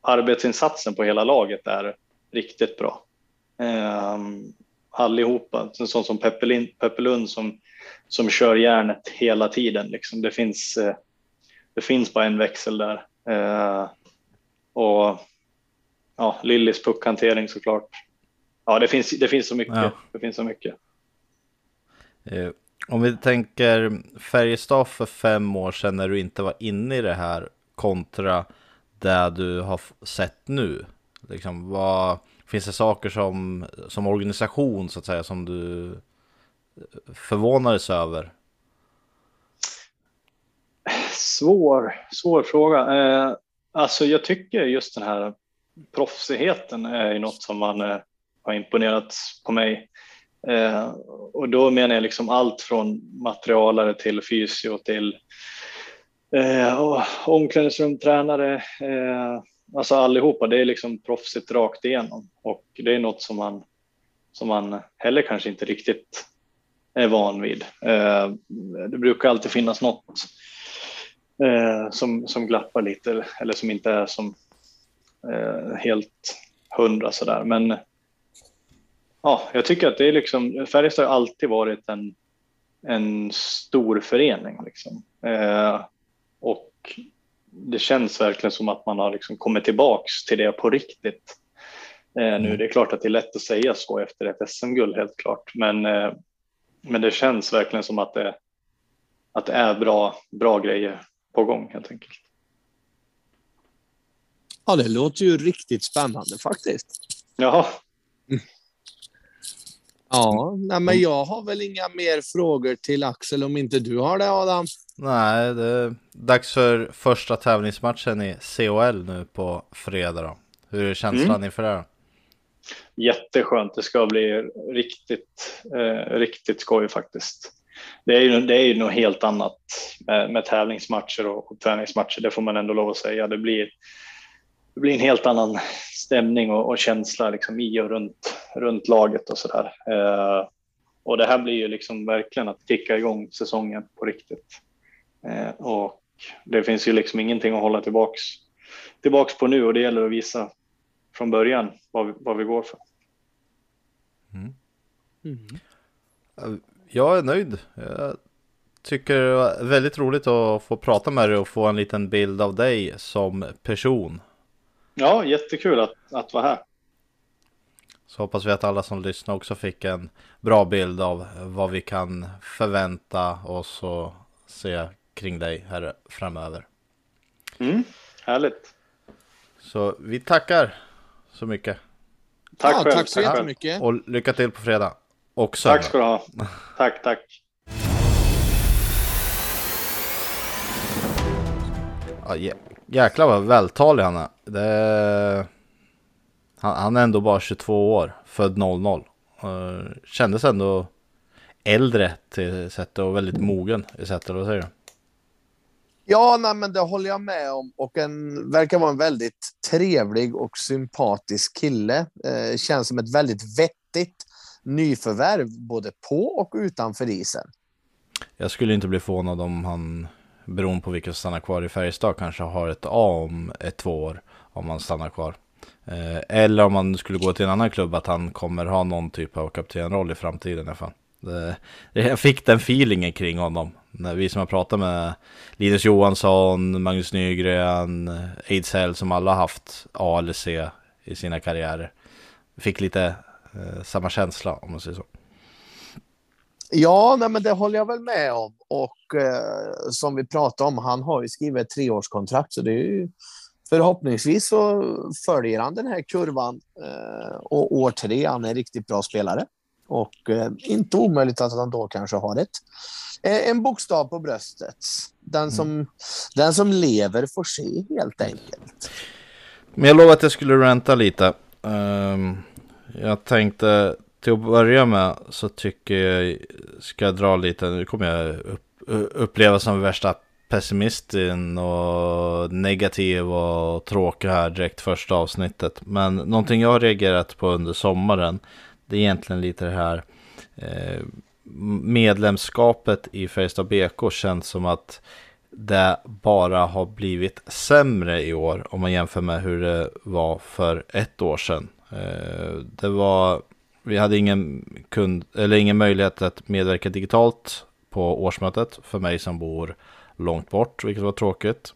arbetsinsatsen på hela laget är riktigt bra. Eh, allihopa, en sån som Peppe, Lund som, som kör järnet hela tiden. Liksom. Det, finns, eh, det finns bara en växel där. Eh, och ja, Lillis puckhantering såklart. Ja, det finns, det finns så mycket. Ja. Det finns så mycket. Eh, om vi tänker Färjestad för fem år sedan när du inte var inne i det här kontra det du har sett nu. Liksom, vad, finns det saker som, som organisation så att säga som du förvånades över? Svår, svår fråga. Eh, alltså jag tycker just den här proffsigheten är något som man eh, har imponerat på mig. Eh, och då menar jag liksom allt från materialare till fysio till Eh, omklädningsrum, tränare, eh, alltså allihopa, det är liksom proffsigt rakt igenom och det är något som man, som man heller kanske inte riktigt är van vid. Eh, det brukar alltid finnas något eh, som, som glappar lite eller som inte är som eh, helt hundra sådär. Men ja, jag tycker att det är liksom, Färjestad har alltid varit en, en stor förening. Liksom. Eh, och det känns verkligen som att man har liksom kommit tillbaks till det på riktigt. Eh, nu mm. det är klart att det är lätt att säga så efter ett SM-guld helt klart, men, eh, men det känns verkligen som att det, att det är bra, bra grejer på gång helt enkelt. Ja, det låter ju riktigt spännande faktiskt. Jaha. Mm. Ja, nej, men jag har väl inga mer frågor till Axel om inte du har det Adam. Nej, det är dags för första tävlingsmatchen i COL nu på fredag. Då. Hur är känslan mm. inför det? Jätteskönt. Det ska bli riktigt, eh, riktigt skoj faktiskt. Det är ju, det är ju något helt annat med, med tävlingsmatcher och, och träningsmatcher. Det får man ändå lov att säga. Det blir, det blir en helt annan stämning och, och känsla liksom i och runt, runt laget och sådär. Eh, och det här blir ju liksom verkligen att kicka igång säsongen på riktigt. Eh, och det finns ju liksom ingenting att hålla tillbaks, tillbaks på nu och det gäller att visa från början vad vi, vad vi går för. Mm. Mm. Jag är nöjd. Jag tycker det var väldigt roligt att få prata med dig och få en liten bild av dig som person. Ja, jättekul att, att vara här. Så hoppas vi att alla som lyssnar också fick en bra bild av vad vi kan förvänta oss och se kring dig här framöver. Mm, härligt. Så vi tackar så mycket. Tack ja, själv. Tack så jättemycket. Och lycka till på fredag. Och Tack ska du ha. Tack, tack. Ja, jäklar vad vältalig han är. Det... Han, han, är ändå bara 22 år, född 00. Kändes ändå äldre till sättet och väldigt mogen i sättet, vad säger du? Ja, nej, men det håller jag med om och en verkar vara en väldigt trevlig och sympatisk kille. Eh, känns som ett väldigt vettigt nyförvärv både på och utanför isen. Jag skulle inte bli förvånad om han, beroende på vilka som stannar kvar i Färjestad, kanske har ett A om ett två år om han stannar kvar. Eh, eller om han skulle gå till en annan klubb, att han kommer ha någon typ av kaptenroll i framtiden i alla fall. Det, jag fick den feelingen kring honom. När vi som har pratat med Linus Johansson, Magnus Nygren, Ejdsell som alla haft A eller C i sina karriärer. Fick lite eh, samma känsla om man säger så. Ja, nej, men det håller jag väl med om. Och eh, som vi pratade om, han har ju skrivit ett treårskontrakt så det är ju förhoppningsvis så följer han den här kurvan eh, och år tre, han är en riktigt bra spelare. Och eh, inte omöjligt att han då kanske har ett, eh, en bokstav på bröstet. Den som, mm. den som lever får se helt enkelt. Men jag lovade att jag skulle ranta lite. Um, jag tänkte till att börja med så tycker jag, ska jag dra lite, nu kommer jag upp, uppleva som värsta pessimisten och negativ och tråkig här direkt första avsnittet. Men någonting jag har reagerat på under sommaren det är egentligen lite det här eh, medlemskapet i Färjestad BK känns som att det bara har blivit sämre i år om man jämför med hur det var för ett år sedan. Eh, det var, vi hade ingen, kund, eller ingen möjlighet att medverka digitalt på årsmötet för mig som bor långt bort, vilket var tråkigt.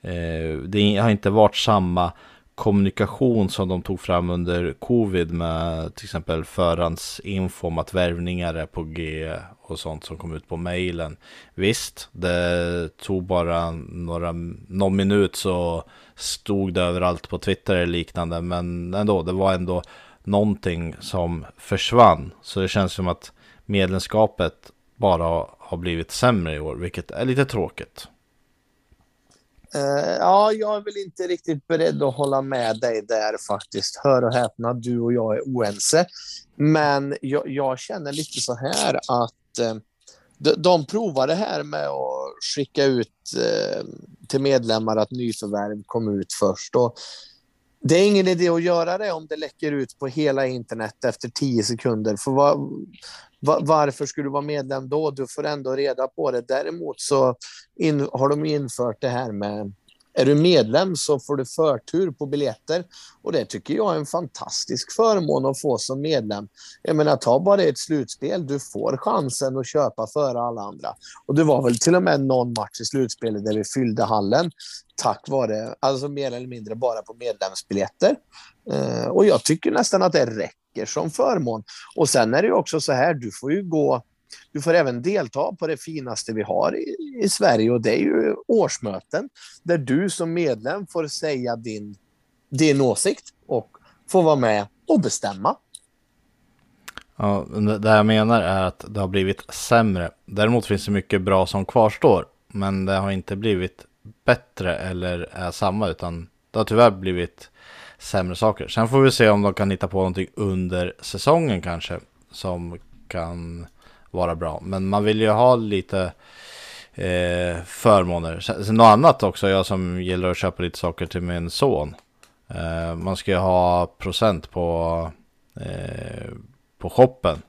Eh, det har inte varit samma kommunikation som de tog fram under covid med till exempel förhandsinfo om att värvningar är på G och sånt som kom ut på mejlen. Visst, det tog bara några, någon minut så stod det överallt på Twitter eller liknande, men ändå, det var ändå någonting som försvann. Så det känns som att medlemskapet bara har blivit sämre i år, vilket är lite tråkigt. Uh, ja, jag är väl inte riktigt beredd att hålla med dig där faktiskt. Hör och häpna, du och jag är oense. Men jag, jag känner lite så här att uh, de, de provar det här med att skicka ut uh, till medlemmar att nyförvärv kom ut först. Och det är ingen idé att göra det om det läcker ut på hela internet efter tio sekunder. För var, var, varför skulle du vara medlem då? Du får ändå reda på det. Däremot så in, har de infört det här med är du medlem så får du förtur på biljetter och det tycker jag är en fantastisk förmån att få som medlem. Jag menar, ta bara ett slutspel. Du får chansen att köpa före alla andra. Och det var väl till och med någon match i slutspelet där vi fyllde hallen tack vare, alltså mer eller mindre bara på medlemsbiljetter. Eh, och jag tycker nästan att det räcker som förmån. Och sen är det ju också så här, du får ju gå du får även delta på det finaste vi har i, i, Sverige och det är ju årsmöten där du som medlem får säga din, din åsikt och får vara med och bestämma. Ja, det jag menar är att det har blivit sämre. Däremot finns det mycket bra som kvarstår, men det har inte blivit bättre eller är samma, utan det har tyvärr blivit sämre saker. Sen får vi se om de kan hitta på någonting under säsongen kanske som kan vara bra. Men man vill ju ha lite eh, förmåner. Sen något annat också, jag som gillar att köpa lite saker till min son. Eh, man ska ju ha procent på, eh, på shoppen.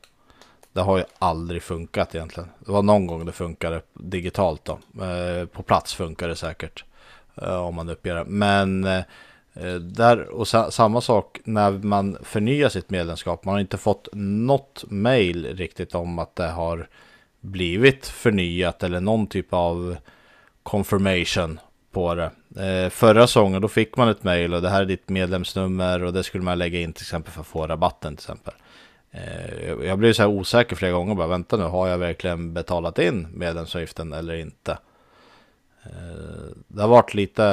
Det har ju aldrig funkat egentligen. Det var någon gång det funkade digitalt då. Eh, på plats funkar det säkert. Eh, om man uppger det. Men eh, Eh, där, och sa, samma sak när man förnyar sitt medlemskap. Man har inte fått något mail riktigt om att det har blivit förnyat eller någon typ av confirmation på det. Eh, förra säsongen då fick man ett mail och det här är ditt medlemsnummer och det skulle man lägga in till exempel för att få rabatten till exempel. Eh, jag blev så här osäker flera gånger bara vänta nu har jag verkligen betalat in medlemsavgiften eller inte. Eh, det har varit lite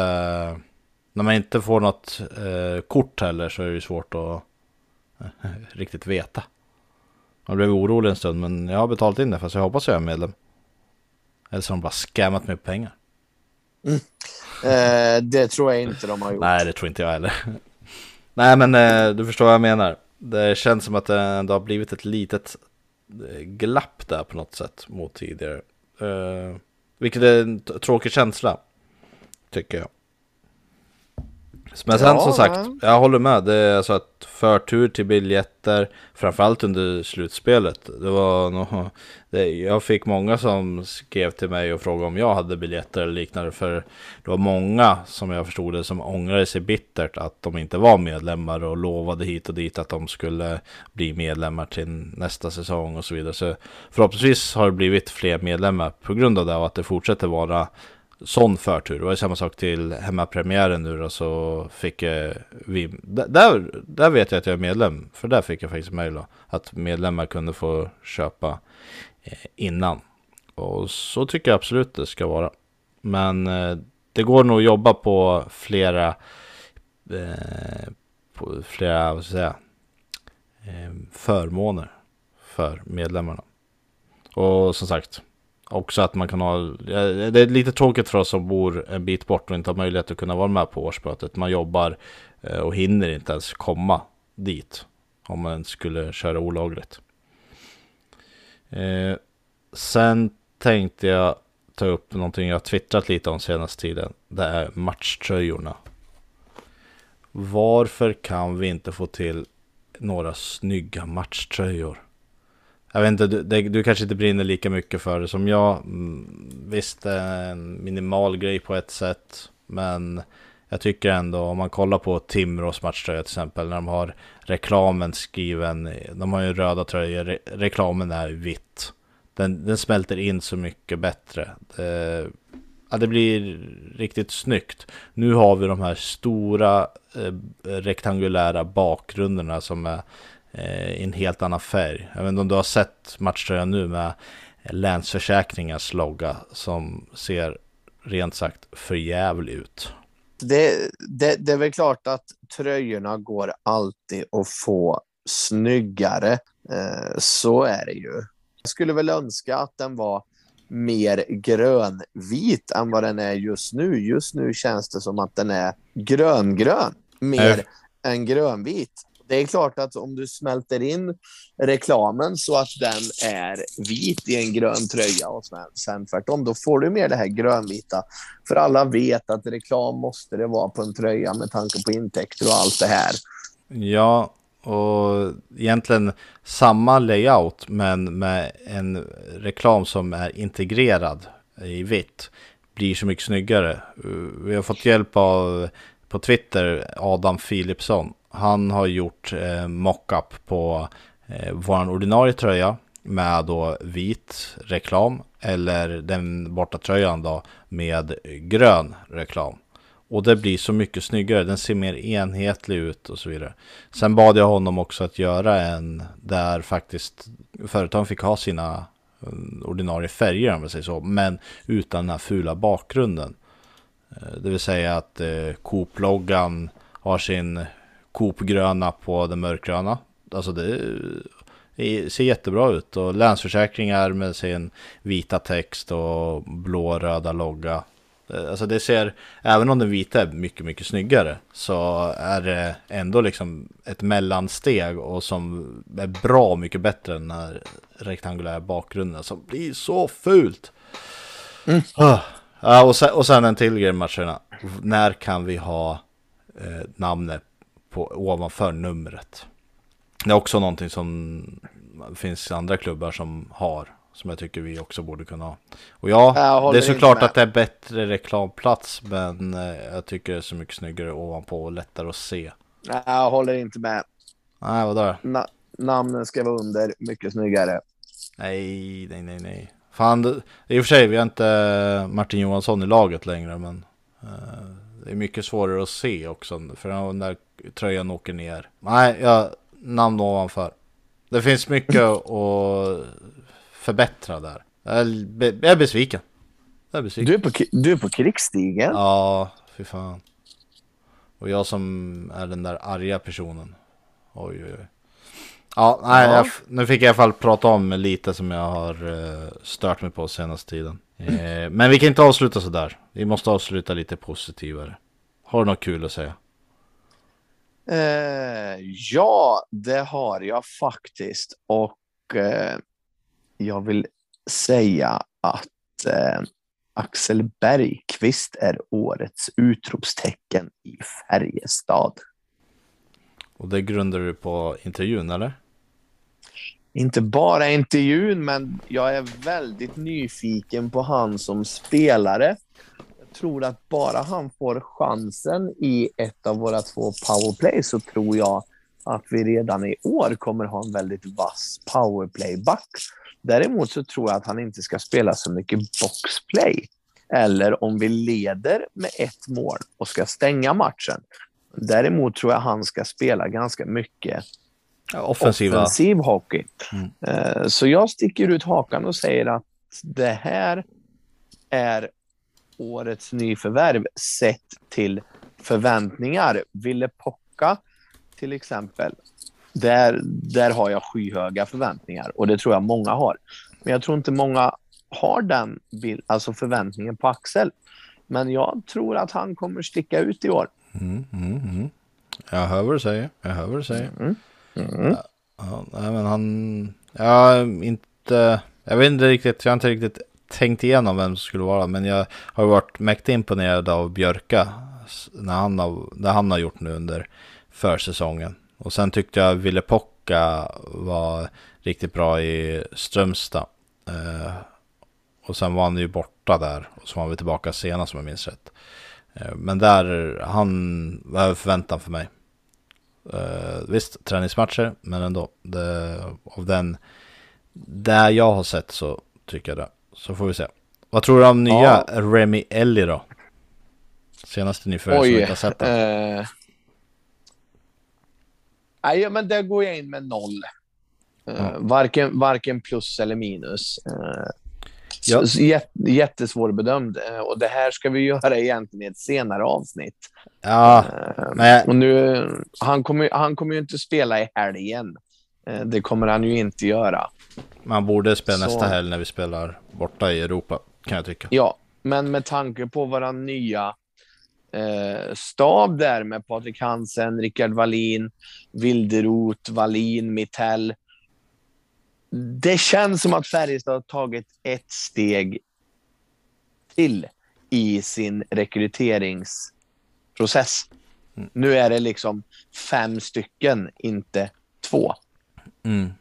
när man inte får något eh, kort heller så är det ju svårt att eh, riktigt veta. Man blev orolig en stund men jag har betalat in det fast jag hoppas jag är medlem. Eller så har de bara scammat mig på pengar. Mm. Eh, det tror jag inte de har gjort. Nej, det tror inte jag heller. Nej, men eh, du förstår vad jag menar. Det känns som att det ändå har blivit ett litet eh, glapp där på något sätt mot tidigare. Eh, vilket är en tråkig känsla, tycker jag. Men sen ja, som sagt, jag håller med. Det är alltså att förtur till biljetter, framförallt under slutspelet. Det var nog, det, jag fick många som skrev till mig och frågade om jag hade biljetter eller liknande. För det var många, som jag förstod det, som ångrade sig bittert att de inte var medlemmar och lovade hit och dit att de skulle bli medlemmar till nästa säsong och så vidare. Så förhoppningsvis har det blivit fler medlemmar på grund av det och att det fortsätter vara sån förtur. Det var samma sak till hemmapremiären nu då, så fick eh, vi, där, där vet jag att jag är medlem, för där fick jag faktiskt mejl att medlemmar kunde få köpa eh, innan. Och så tycker jag absolut det ska vara. Men eh, det går nog att jobba på flera, eh, på flera, vad ska jag säga, eh, förmåner för medlemmarna. Och som sagt, också att man kan ha, eh, det är lite tråkigt för oss som bor en bit bort och inte har möjlighet att kunna vara med på årsmötet. Man jobbar eh, och hinner inte ens komma dit om man skulle köra olagligt. Eh, sen tänkte jag ta upp någonting jag twittrat lite om senaste tiden. Det är matchtröjorna. Varför kan vi inte få till några snygga matchtröjor? Jag vet inte, du, det, du kanske inte brinner lika mycket för det som jag. Mm, visst, det är en minimal grej på ett sätt. Men jag tycker ändå, om man kollar på Timrås matchtröja till exempel, när de har reklamen skriven, de har ju röda tröjor, re, reklamen är vitt. Den, den smälter in så mycket bättre. Det, ja, det blir riktigt snyggt. Nu har vi de här stora eh, rektangulära bakgrunderna som är i en helt annan färg. Jag vet inte om du har sett matchtröjan nu med Länsförsäkringars logga som ser rent sagt förjävlig ut. Det, det, det är väl klart att tröjorna går alltid att få snyggare. Eh, så är det ju. Jag skulle väl önska att den var mer grönvit än vad den är just nu. Just nu känns det som att den är gröngrön mer äh. än grönvit det är klart att om du smälter in reklamen så att den är vit i en grön tröja och sen tvärtom, då får du mer det här grönvita. För alla vet att reklam måste det vara på en tröja med tanke på intäkter och allt det här. Ja, och egentligen samma layout men med en reklam som är integrerad i vitt blir så mycket snyggare. Vi har fått hjälp av på Twitter Adam Philipsson. Han har gjort eh, mockup på eh, vår ordinarie tröja med då vit reklam eller den borta tröjan då med grön reklam. Och det blir så mycket snyggare, den ser mer enhetlig ut och så vidare. Sen bad jag honom också att göra en där faktiskt företagen fick ha sina mm, ordinarie färger om man säger så, men utan den här fula bakgrunden. Eh, det vill säga att eh, Coop-loggan har sin Coop-gröna på den mörkgröna. Alltså det ser jättebra ut och Länsförsäkringar med sin vita text och blå-röda logga Eh, alltså det ser, även om den vita är mycket, mycket snyggare så är det ändå liksom ett mellansteg och som är bra mycket bättre än den här rektangulära bakgrunden som blir så fult. Mm. Ah. och, sen, och sen en till grej matcherna. När kan vi ha eh, namnet på, ovanför numret? Det är också någonting som finns andra klubbar som har som jag tycker vi också borde kunna ha. Och ja, det är såklart att det är bättre reklamplats. Men eh, jag tycker det är så mycket snyggare ovanpå och lättare att se. Nej, jag håller inte med. Nej, vadå? Na namnen ska vara under, mycket snyggare. Nej, nej, nej, nej. Fan, i och för sig, vi har inte Martin Johansson i laget längre, men uh, det är mycket svårare att se också, för när tröjan åker ner. Nej, ja, namn ovanför. Det finns mycket att förbättra där. Jag är, besviken. Jag är besviken. Du, är på, du är på krigsstigen? Ja, fy fan. Och jag som är den där arga personen. Oj, oj, oj. Ja, nej, ja. Jag, nu fick jag i alla fall prata om lite som jag har uh, stört mig på senaste tiden. Mm. men vi kan inte avsluta sådär. Vi måste avsluta lite positivare. Har du något kul att säga? Uh, ja, det har jag faktiskt. Och uh, jag vill säga att eh, Axel Bergqvist är årets utropstecken i Färjestad. Och det grundar du på intervjun, eller? Inte bara intervjun, men jag är väldigt nyfiken på han som spelare. Jag tror att bara han får chansen i ett av våra två powerplay så tror jag att vi redan i år kommer ha en väldigt vass powerplay-back Däremot så tror jag att han inte ska spela så mycket boxplay. Eller om vi leder med ett mål och ska stänga matchen. Däremot tror jag han ska spela ganska mycket Offensiva. offensiv hockey. Mm. Eh, så jag sticker ut hakan och säger att det här är årets nyförvärv sett till förväntningar. Ville Pocka till exempel där, där har jag skyhöga förväntningar och det tror jag många har. Men jag tror inte många har den bild, alltså förväntningen på Axel. Men jag tror att han kommer sticka ut i år. Mm, mm, mm. Jag hör vad du säger. Jag hör vad du säger. Mm. Ja, men han... Jag inte... Jag vet inte riktigt. Jag har inte riktigt tänkt igenom vem som skulle vara. Men jag har varit mäktigt imponerad av Björka. När han har, det han har gjort nu under försäsongen. Och sen tyckte jag Ville Pocka var riktigt bra i Strömstad. Eh, och sen var han ju borta där. Och så var han väl tillbaka senast om jag minns rätt. Eh, men där, han var över förväntan för mig. Eh, visst, träningsmatcher, men ändå. Det, av den, där jag har sett så tycker jag det. Så får vi se. Vad tror du om nya ja. Remy Ellie då? Senaste nyförvärv som inte har sett den. Eh, Nej, men där går jag in med noll. Uh, varken, varken plus eller minus. Uh, ja. jättesvårbedömd. Uh, och det här ska vi göra egentligen i ett senare avsnitt. Ja, men... Och nu, han, kommer, han kommer ju inte spela i helgen. det kommer han ju inte göra. Man borde spela så... nästa helg när vi spelar borta i Europa, kan jag tycka. Ja, men med tanke på våra nya eh, stab där med Patrik Hansen, Rickard Wallin, Wilderot, Wallin, Mittell. Det känns som att Färjestad har tagit ett steg till i sin rekryteringsprocess. Mm. Nu är det liksom fem stycken, inte två. Mm.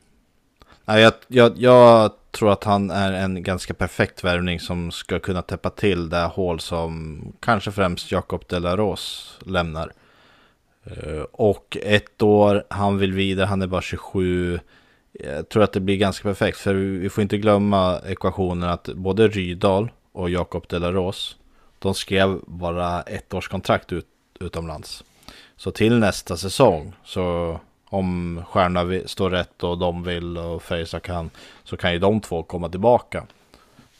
Nej, jag, jag, jag tror att han är en ganska perfekt värvning som ska kunna täppa till det hål som kanske främst Jakob Delaros lämnar. Eh, Och ett år, han vill vidare, han är bara 27. Jag tror att det blir ganska perfekt, för vi får inte glömma ekvationen att både Rydal och Jakob Delaros, de skrev bara ett års kontrakt ut, utomlands. Så till nästa säsong, så om stjärnorna står rätt och de vill och Färjestad kan, så kan ju de två komma tillbaka.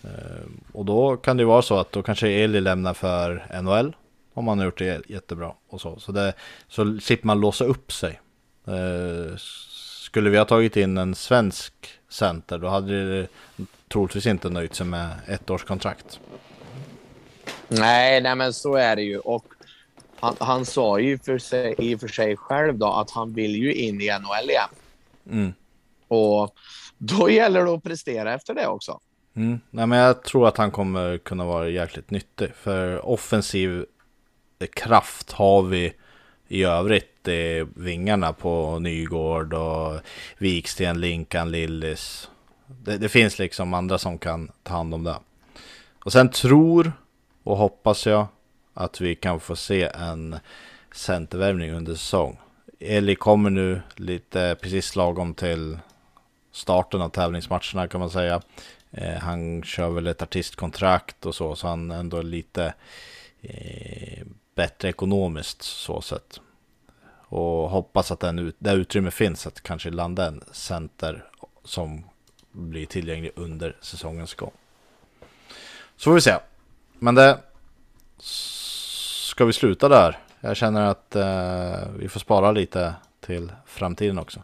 Eh, och då kan det ju vara så att då kanske Eli lämnar för NHL, om han har gjort det jättebra och så. Så, det, så slipper man låsa upp sig. Eh, skulle vi ha tagit in en svensk center, då hade det troligtvis inte nöjt sig med ett års kontrakt. Nej, nej men så är det ju. Och han, han sa ju för sig, i och för sig själv då att han vill ju in i NHL igen. Mm. Och då gäller det att prestera efter det också. Mm. Nej, men jag tror att han kommer kunna vara jäkligt nyttig. För offensiv kraft har vi i övrigt. eh, är vingarna på Nygård och Viksten, Linkan, Lillis. Det, det finns liksom andra som kan ta hand om det. Och sen tror och hoppas jag att vi kan få se en centervärvning under säsong. Eli kommer nu lite precis lagom till starten av tävlingsmatcherna kan man säga. Eh, han kör väl ett artistkontrakt och så, så han är ändå lite eh, bättre ekonomiskt så sett. Och hoppas att den ut, det utrymme finns att kanske landa en center som blir tillgänglig under säsongens gång. Så får vi se. Men det ska vi sluta där. Jag känner att eh, vi får spara lite till framtiden också.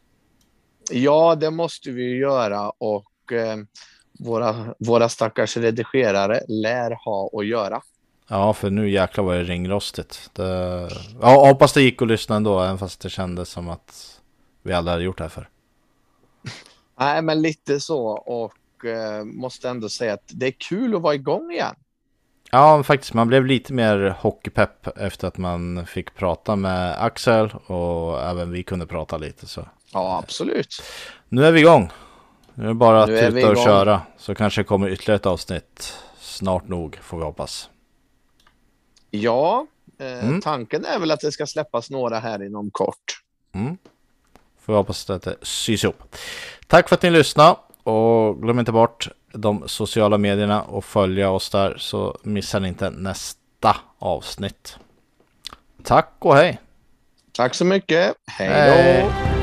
Ja, det måste vi ju göra och eh, våra, våra stackars redigerare lär ha att göra. Ja, för nu jäklar var det ringrostigt. Det... Ja, hoppas det gick att lyssna ändå, även fast det kändes som att vi aldrig hade gjort det här för. Nej, men lite så och eh, måste ändå säga att det är kul att vara igång igen. Ja, faktiskt, man blev lite mer hockeypepp efter att man fick prata med Axel och även vi kunde prata lite. Så Ja, absolut. nu är vi igång. Nu är det bara att tuta och igång. köra. Så kanske det kommer ytterligare ett avsnitt snart nog, får vi hoppas. Ja, eh, Mm. tanken är väl att det ska släppas några här inom kort. Mm. Får vi hoppas att det sys ihop. Tack för att ni lyssnade och glöm inte bort de sociala medierna och följa oss där så missar ni inte nästa avsnitt. Tack och hej! Tack så mycket. Hej då! Hej.